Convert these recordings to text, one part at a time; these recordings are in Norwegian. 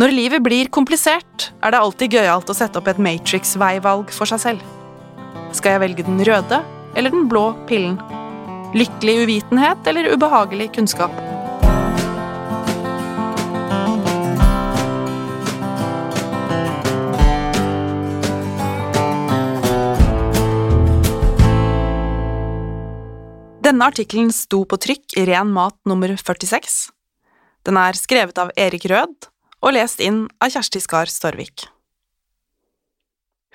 Når livet blir komplisert, er det alltid gøyalt å sette opp et Matrix-veivalg for seg selv. Skal jeg velge den røde eller den blå pillen? Lykkelig uvitenhet eller ubehagelig kunnskap? Denne artikkelen sto på trykk i Ren mat nummer 46. Den er skrevet av Erik Rød og lest inn av Kjersti Skar Storvik.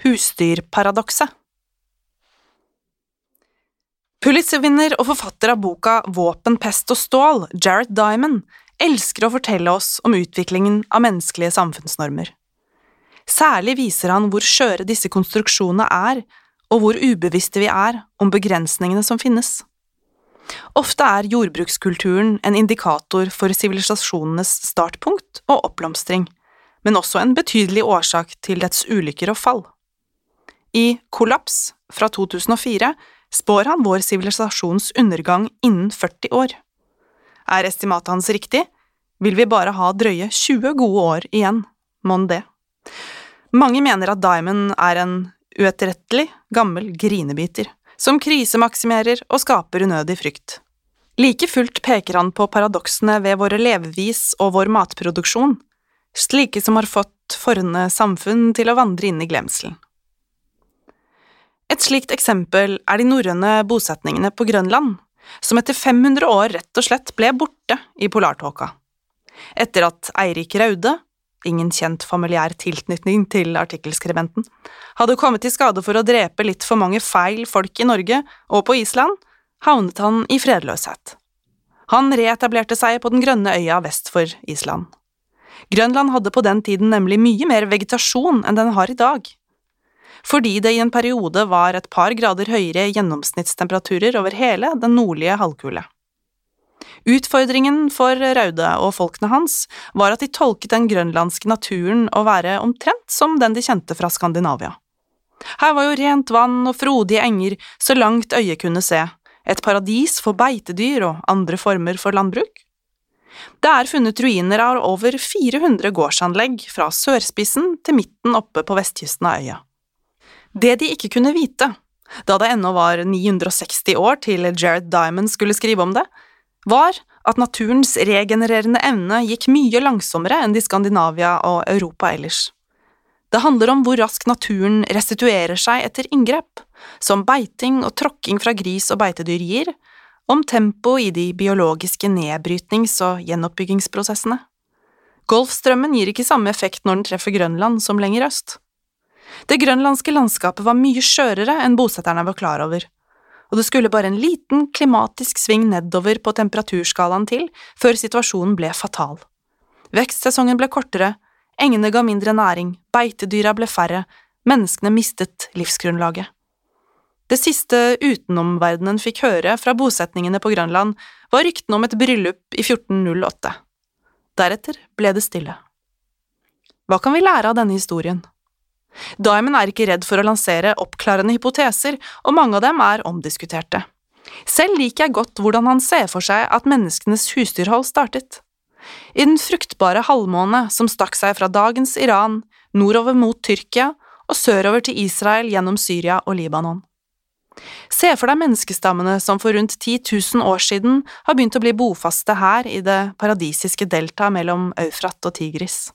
Husdyrparadokset Pulitzer-vinner og forfatter av boka Våpen, pest og stål, Jared Diamond, elsker å fortelle oss om utviklingen av menneskelige samfunnsnormer. Særlig viser han hvor skjøre disse konstruksjonene er, og hvor ubevisste vi er om begrensningene som finnes. Ofte er jordbrukskulturen en indikator for sivilisasjonenes startpunkt og oppblomstring, men også en betydelig årsak til dets ulykker og fall. I Kollaps fra 2004 spår han vår sivilisasjons undergang innen 40 år. Er estimatet hans riktig, vil vi bare ha drøye 20 gode år igjen, mon det. Mange mener at Diamond er en uetterrettelig, gammel grinebiter som krisemaksimerer og skaper unødig frykt. Like fullt peker han på paradoksene ved våre levevis og vår matproduksjon, slike som har fått forne samfunn til å vandre inn i glemselen. Et slikt eksempel er de norrøne bosetningene på Grønland, som etter 500 år rett og slett ble borte i polartåka. Etter at Eirik Raude, ingen kjent familiær tilknytning til artikkelskribenten, hadde kommet i skade for å drepe litt for mange feil folk i Norge og på Island, havnet han i fredløshet. Han reetablerte seg på den grønne øya vest for Island. Grønland hadde på den tiden nemlig mye mer vegetasjon enn den har i dag. Fordi det i en periode var et par grader høyere gjennomsnittstemperaturer over hele den nordlige halvkule. Utfordringen for Raude og folkene hans var at de tolket den grønlandske naturen å være omtrent som den de kjente fra Skandinavia. Her var jo rent vann og frodige enger så langt øyet kunne se, et paradis for beitedyr og andre former for landbruk. Det er funnet ruiner av over 400 gårdsanlegg fra sørspissen til midten oppe på vestkysten av øya. Det de ikke kunne vite, da det ennå var 960 år til Jared Diamond skulle skrive om det, var at naturens regenererende evne gikk mye langsommere enn i Skandinavia og Europa ellers. Det handler om hvor raskt naturen restituerer seg etter inngrep, som beiting og tråkking fra gris og beitedyr gir, om tempo i de biologiske nedbrytnings- og gjenoppbyggingsprosessene. Golfstrømmen gir ikke samme effekt når den treffer Grønland som lenger øst. Det grønlandske landskapet var mye skjørere enn bosetterne var klar over, og det skulle bare en liten klimatisk sving nedover på temperaturskalaen til før situasjonen ble fatal. Vekstsesongen ble kortere, engene ga mindre næring, beitedyra ble færre, menneskene mistet livsgrunnlaget. Det siste utenomverdenen fikk høre fra bosetningene på Grønland, var ryktene om et bryllup i 1408. Deretter ble det stille. Hva kan vi lære av denne historien? Diamond er ikke redd for å lansere oppklarende hypoteser, og mange av dem er omdiskuterte. Selv liker jeg godt hvordan han ser for seg at menneskenes husdyrhold startet. I den fruktbare halvmåne som stakk seg fra dagens Iran, nordover mot Tyrkia og sørover til Israel gjennom Syria og Libanon. Se for deg menneskestammene som for rundt 10 000 år siden har begynt å bli bofaste her i det paradisiske deltaet mellom Eufrat og Tigris.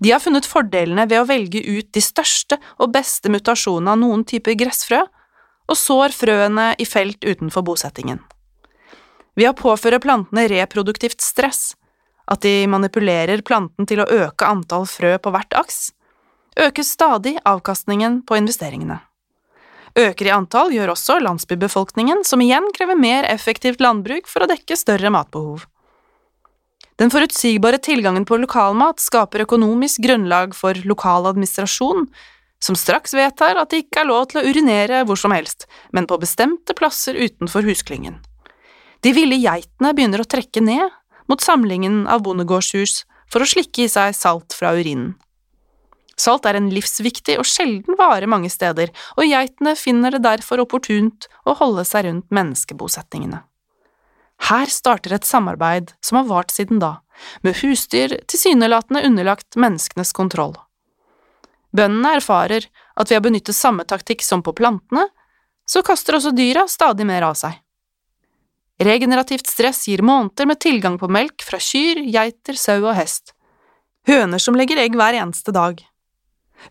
De har funnet fordelene ved å velge ut de største og beste mutasjonene av noen typer gressfrø, og sår frøene i felt utenfor bosettingen. Ved å påføre plantene reproduktivt stress, at de manipulerer planten til å øke antall frø på hvert aks, økes stadig avkastningen på investeringene. Øker i antall gjør også landsbybefolkningen, som igjen krever mer effektivt landbruk for å dekke større matbehov. Den forutsigbare tilgangen på lokalmat skaper økonomisk grunnlag for lokal administrasjon, som straks vedtar at det ikke er lov til å urinere hvor som helst, men på bestemte plasser utenfor husklyngen. De ville geitene begynner å trekke ned mot samlingen av bondegårdshus for å slikke i seg salt fra urinen. Salt er en livsviktig og sjelden vare mange steder, og geitene finner det derfor opportunt å holde seg rundt menneskebosetningene. Her starter et samarbeid som har vart siden da, med husdyr tilsynelatende underlagt menneskenes kontroll. Bøndene erfarer at ved å benytte samme taktikk som på plantene, så kaster også dyra stadig mer av seg. Regenerativt stress gir måneder med tilgang på melk fra kyr, geiter, sau og hest. Høner som legger egg hver eneste dag.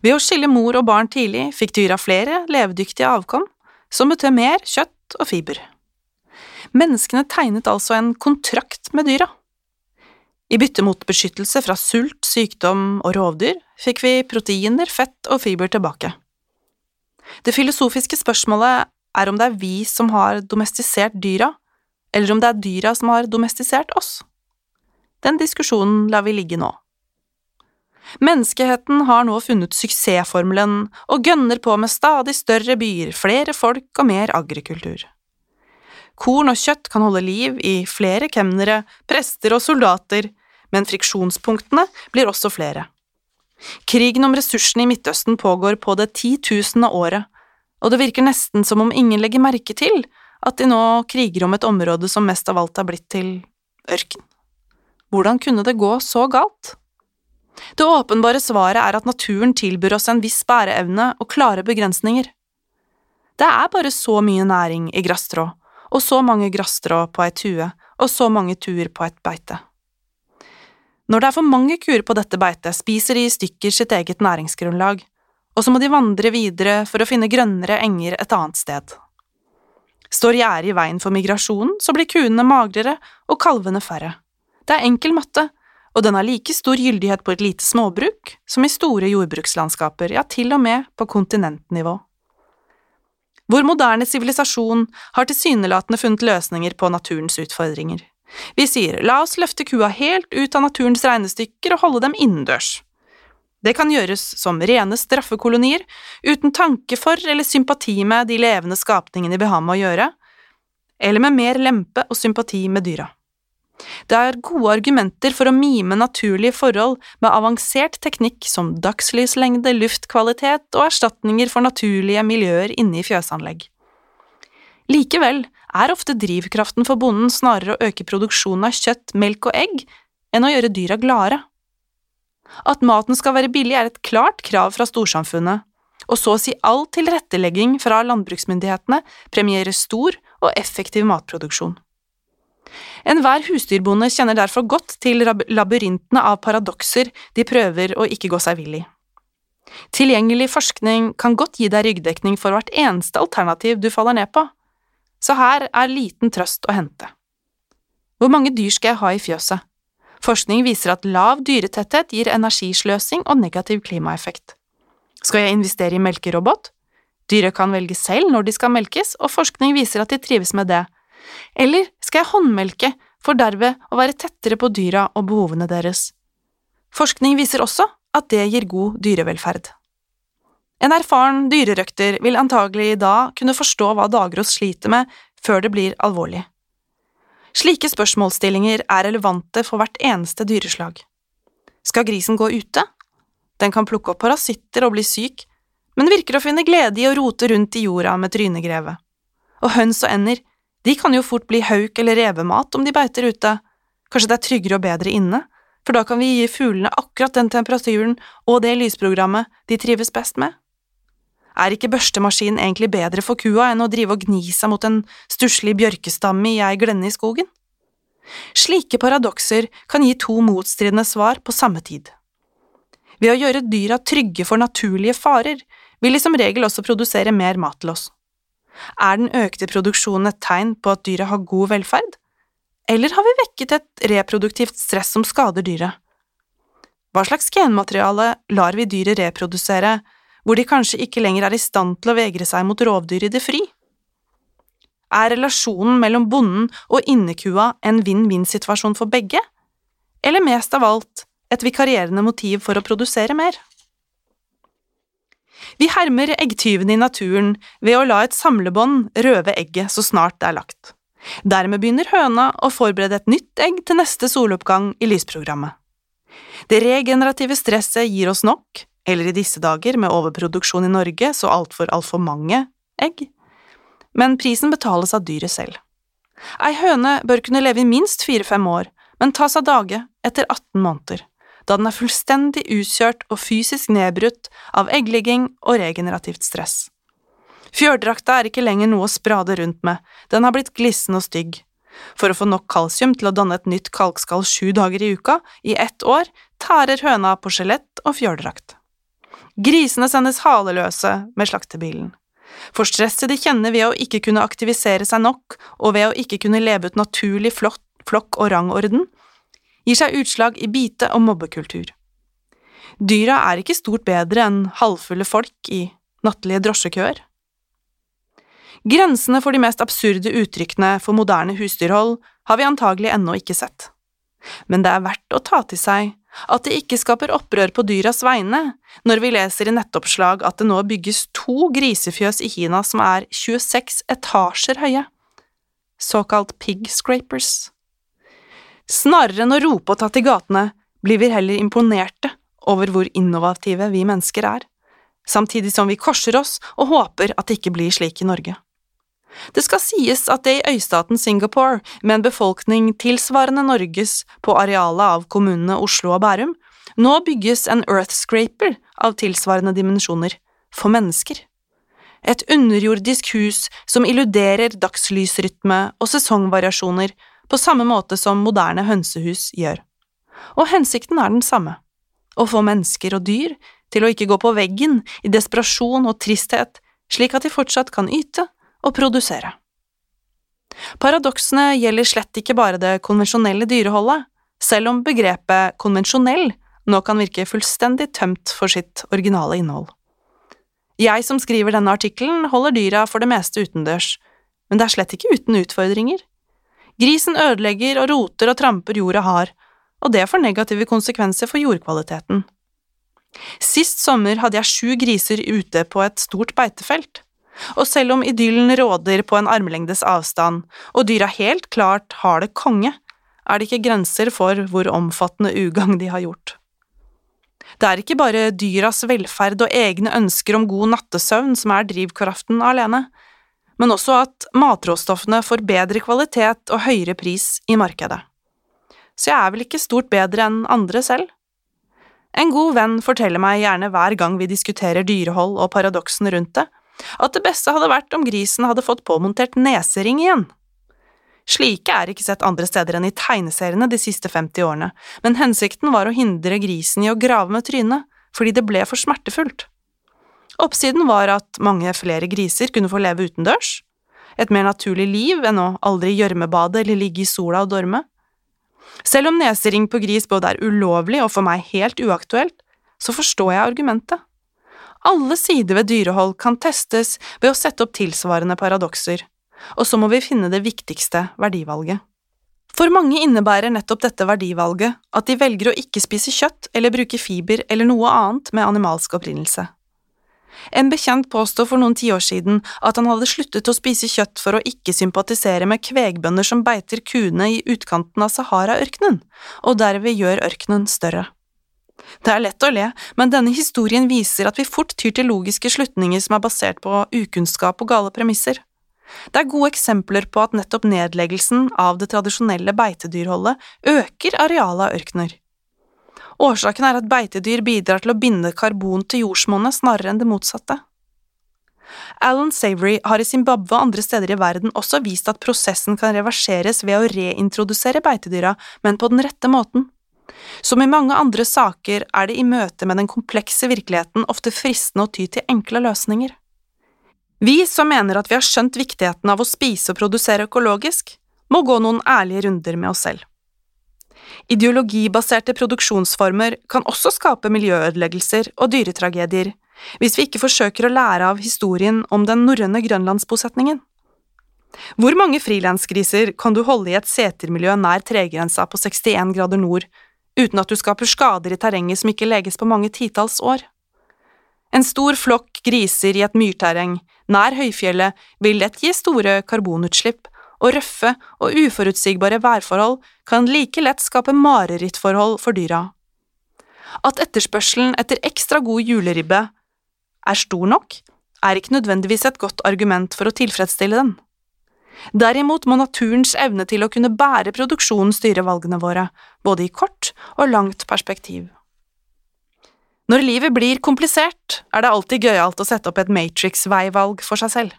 Ved å skille mor og barn tidlig fikk dyra flere levedyktige avkom, som betød mer kjøtt og fiber. Menneskene tegnet altså en kontrakt med dyra. I bytte mot beskyttelse fra sult, sykdom og rovdyr fikk vi proteiner, fett og fiber tilbake. Det filosofiske spørsmålet er om det er vi som har domestisert dyra, eller om det er dyra som har domestisert oss. Den diskusjonen lar vi ligge nå. Menneskeheten har nå funnet suksessformelen og gønner på med stadig større byer, flere folk og mer agrikultur. Korn og kjøtt kan holde liv i flere kemnere, prester og soldater, men friksjonspunktene blir også flere. Krigen om ressursene i Midtøsten pågår på det titusende året, og det virker nesten som om ingen legger merke til at de nå kriger om et område som mest av alt er blitt til ørken. Hvordan kunne det gå så galt? Det åpenbare svaret er at naturen tilbyr oss en viss bæreevne og klare begrensninger. Det er bare så mye næring i grasstrå, og så mange grasstrå på ei tue, og så mange tuer på et beite. Når det er for mange kuer på dette beitet, spiser de i stykker sitt eget næringsgrunnlag, og så må de vandre videre for å finne grønnere enger et annet sted. Står gjerdet i veien for migrasjonen, så blir kuene magrere og kalvene færre. Det er enkel matte, og den har like stor gyldighet på et lite småbruk som i store jordbrukslandskaper, ja, til og med på kontinentnivå. Vår moderne sivilisasjon har tilsynelatende funnet løsninger på naturens utfordringer. Vi sier la oss løfte kua helt ut av naturens regnestykker og holde dem innendørs. Det kan gjøres som rene straffekolonier, uten tanke for eller sympati med de levende skapningene vi har med å gjøre, eller med mer lempe og sympati med dyra. Det er gode argumenter for å mime naturlige forhold med avansert teknikk som dagslyslengde, luftkvalitet og erstatninger for naturlige miljøer inne i fjøsanlegg. Likevel er ofte drivkraften for bonden snarere å øke produksjonen av kjøtt, melk og egg enn å gjøre dyra gladere. At maten skal være billig er et klart krav fra storsamfunnet, og så å si all tilrettelegging fra landbruksmyndighetene premierer stor og effektiv matproduksjon. Enhver husdyrbonde kjenner derfor godt til labyrintene av paradokser de prøver å ikke gå seg vill i. Tilgjengelig forskning kan godt gi deg ryggdekning for hvert eneste alternativ du faller ned på, så her er liten trøst å hente. Hvor mange dyr skal jeg ha i fjøset? Forskning viser at lav dyretetthet gir energisløsing og negativ klimaeffekt. Skal jeg investere i melkerobot? Dyret kan velge selv når de skal melkes, og forskning viser at de trives med det. Eller skal jeg håndmelke for derved å være tettere på dyra og behovene deres? Forskning viser også at det gir god dyrevelferd. En erfaren dyrerøkter vil antagelig da kunne forstå hva Dagros sliter med før det blir alvorlig. Slike spørsmålsstillinger er relevante for hvert eneste dyreslag. Skal grisen gå ute? Den kan plukke opp parasitter og bli syk, men virker å finne glede i å rote rundt i jorda med trynegrevet. Og høns og ender, de kan jo fort bli hauk eller revemat om de beiter ute, kanskje det er tryggere og bedre inne, for da kan vi gi fuglene akkurat den temperaturen og det lysprogrammet de trives best med. Er ikke børstemaskinen egentlig bedre for kua enn å drive og gni seg mot en stusslig bjørkestamme i ei glenne i skogen? Slike paradokser kan gi to motstridende svar på samme tid. Ved å gjøre dyra trygge for naturlige farer, vil de som regel også produsere mer mat til oss. Er den økte produksjonen et tegn på at dyret har god velferd? Eller har vi vekket et reproduktivt stress som skader dyret? Hva slags genmateriale lar vi dyret reprodusere, hvor de kanskje ikke lenger er i stand til å vegre seg mot rovdyr i det fri? Er relasjonen mellom bonden og innekua en vinn-vinn-situasjon for begge, eller mest av alt et vikarierende motiv for å produsere mer? Vi hermer eggtyvene i naturen ved å la et samlebånd røve egget så snart det er lagt. Dermed begynner høna å forberede et nytt egg til neste soloppgang i lysprogrammet. Det regenerative stresset gir oss nok, eller i disse dager med overproduksjon i Norge så altfor altfor mange egg, men prisen betales av dyret selv. Ei høne bør kunne leve i minst fire–fem år, men tas av dage etter 18 måneder, da den er fullstendig utkjørt og fysisk nedbrutt av eggligging og regenerativt stress. Fjørdrakta er ikke lenger noe å sprade rundt med, den har blitt glissen og stygg. For å få nok kalsium til å danne et nytt kalkskall sju dager i uka, i ett år, tærer høna på skjelett og fjørdrakt. Grisene sendes haleløse med slaktebilen. For stresset de kjenner ved å ikke kunne aktivisere seg nok, og ved å ikke kunne leve ut naturlig flokk- og rangorden, gir seg utslag i bite- og mobbekultur. Dyra er ikke stort bedre enn halvfulle folk i nattlige drosjekøer. Grensene for de mest absurde uttrykkene for moderne husdyrhold har vi antagelig ennå ikke sett. Men det er verdt å ta til seg at det ikke skaper opprør på dyras vegne når vi leser i nettoppslag at det nå bygges to grisefjøs i Kina som er 26 etasjer høye, såkalt pig scrapers. Snarere enn å rope og ta til gatene blir vi heller imponerte over hvor innovative vi mennesker er, samtidig som vi korser oss og håper at det ikke blir slik i Norge. Det skal sies at det i øystaten Singapore, med en befolkning tilsvarende Norges på arealet av kommunene Oslo og Bærum, nå bygges en earthscraper av tilsvarende dimensjoner, for mennesker. Et underjordisk hus som illuderer dagslysrytme og sesongvariasjoner på samme måte som moderne hønsehus gjør. Og hensikten er den samme – å få mennesker og dyr til å ikke gå på veggen i desperasjon og tristhet, slik at de fortsatt kan yte og produsere. Paradoksene gjelder slett ikke bare det konvensjonelle dyreholdet, selv om begrepet konvensjonell nå kan virke fullstendig tømt for sitt originale innhold. Jeg som skriver denne artikkelen, holder dyra for det meste utendørs, men det er slett ikke uten utfordringer. Grisen ødelegger og roter og tramper jorda hard, og det får negative konsekvenser for jordkvaliteten. Sist sommer hadde jeg sju griser ute på et stort beitefelt. Og selv om idyllen råder på en armlengdes avstand, og dyra helt klart har det konge, er det ikke grenser for hvor omfattende ugagn de har gjort. Det er ikke bare dyras velferd og egne ønsker om god nattesøvn som er drivkraften alene, men også at matråstoffene får bedre kvalitet og høyere pris i markedet. Så jeg er vel ikke stort bedre enn andre selv? En god venn forteller meg gjerne hver gang vi diskuterer dyrehold og paradoksene rundt det, at det beste hadde vært om grisen hadde fått påmontert nesering igjen. Slike er ikke sett andre steder enn i tegneseriene de siste 50 årene, men hensikten var å hindre grisen i å grave med trynet, fordi det ble for smertefullt. Oppsiden var at mange flere griser kunne få leve utendørs, et mer naturlig liv enn å aldri gjørmebade eller ligge i sola og dorme. Selv om nesering på gris både er ulovlig og for meg helt uaktuelt, så forstår jeg argumentet. Alle sider ved dyrehold kan testes ved å sette opp tilsvarende paradokser, og så må vi finne det viktigste verdivalget. For mange innebærer nettopp dette verdivalget at de velger å ikke spise kjøtt eller bruke fiber eller noe annet med animalsk opprinnelse. En bekjent påstod for noen tiår siden at han hadde sluttet å spise kjøtt for å ikke sympatisere med kvegbønder som beiter kuene i utkanten av Sahara-ørkenen, og derved gjør ørkenen større. Det er lett å le, men denne historien viser at vi fort tyr til logiske slutninger som er basert på ukunnskap og gale premisser. Det er gode eksempler på at nettopp nedleggelsen av det tradisjonelle beitedyrholdet øker arealet av ørkener. Årsaken er at beitedyr bidrar til å binde karbon til jordsmonnet snarere enn det motsatte. Alan Savory har i Zimbabwe og andre steder i verden også vist at prosessen kan reverseres ved å reintrodusere beitedyra, men på den rette måten. Som i mange andre saker er det i møte med den komplekse virkeligheten ofte fristende å ty til enkle løsninger. Vi som mener at vi har skjønt viktigheten av å spise og produsere økologisk, må gå noen ærlige runder med oss selv. Ideologibaserte produksjonsformer kan også skape miljøødeleggelser og dyretragedier hvis vi ikke forsøker å lære av historien om den norrøne grønlandsbosetningen. Hvor mange frilansgriser kan du holde i et setermiljø nær tregrensa på 61 grader nord uten at du skaper skader i terrenget som ikke leges på mange titalls år. En stor flokk griser i et myrterreng nær høyfjellet vil lett gi store karbonutslipp, og røffe og uforutsigbare værforhold kan like lett skape marerittforhold for dyra. At etterspørselen etter ekstra god juleribbe er stor nok, er ikke nødvendigvis et godt argument for å tilfredsstille den. Derimot må naturens evne til å kunne bære produksjonen styre valgene våre, både i kort og langt perspektiv. Når livet blir komplisert, er det alltid gøyalt å sette opp et Matrix-veivalg for seg selv.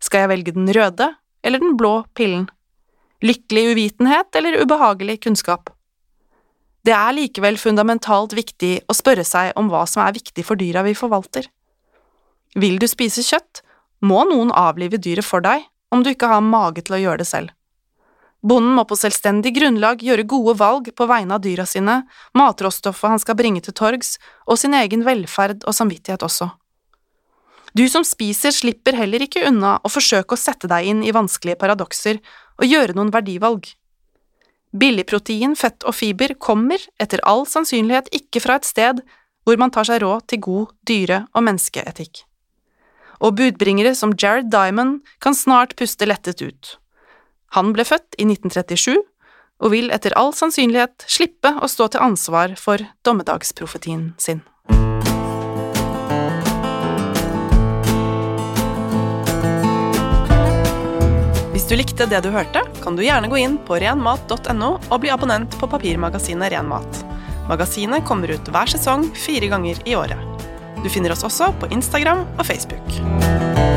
Skal jeg velge den røde eller den blå pillen? Lykkelig uvitenhet eller ubehagelig kunnskap? Det er likevel fundamentalt viktig å spørre seg om hva som er viktig for dyra vi forvalter. Vil du spise kjøtt, må noen avlive dyret for deg om du ikke har mage til å gjøre det selv. Bonden må på selvstendig grunnlag gjøre gode valg på vegne av dyra sine, matråstoffet han skal bringe til torgs, og sin egen velferd og samvittighet også. Du som spiser, slipper heller ikke unna å forsøke å sette deg inn i vanskelige paradokser og gjøre noen verdivalg. Billigprotein, fett og fiber kommer, etter all sannsynlighet, ikke fra et sted hvor man tar seg råd til god dyre- og menneskeetikk og budbringere som Jared Diamond kan snart puste lettet ut. Han ble født i 1937 og vil etter all sannsynlighet slippe å stå til ansvar for dommedagsprofetien sin. Hvis du likte det du hørte, kan du gjerne gå inn på renmat.no og bli abonnent på papirmagasinet Renmat. Magasinet kommer ut hver sesong fire ganger i året. Du finner oss også på Instagram og Facebook.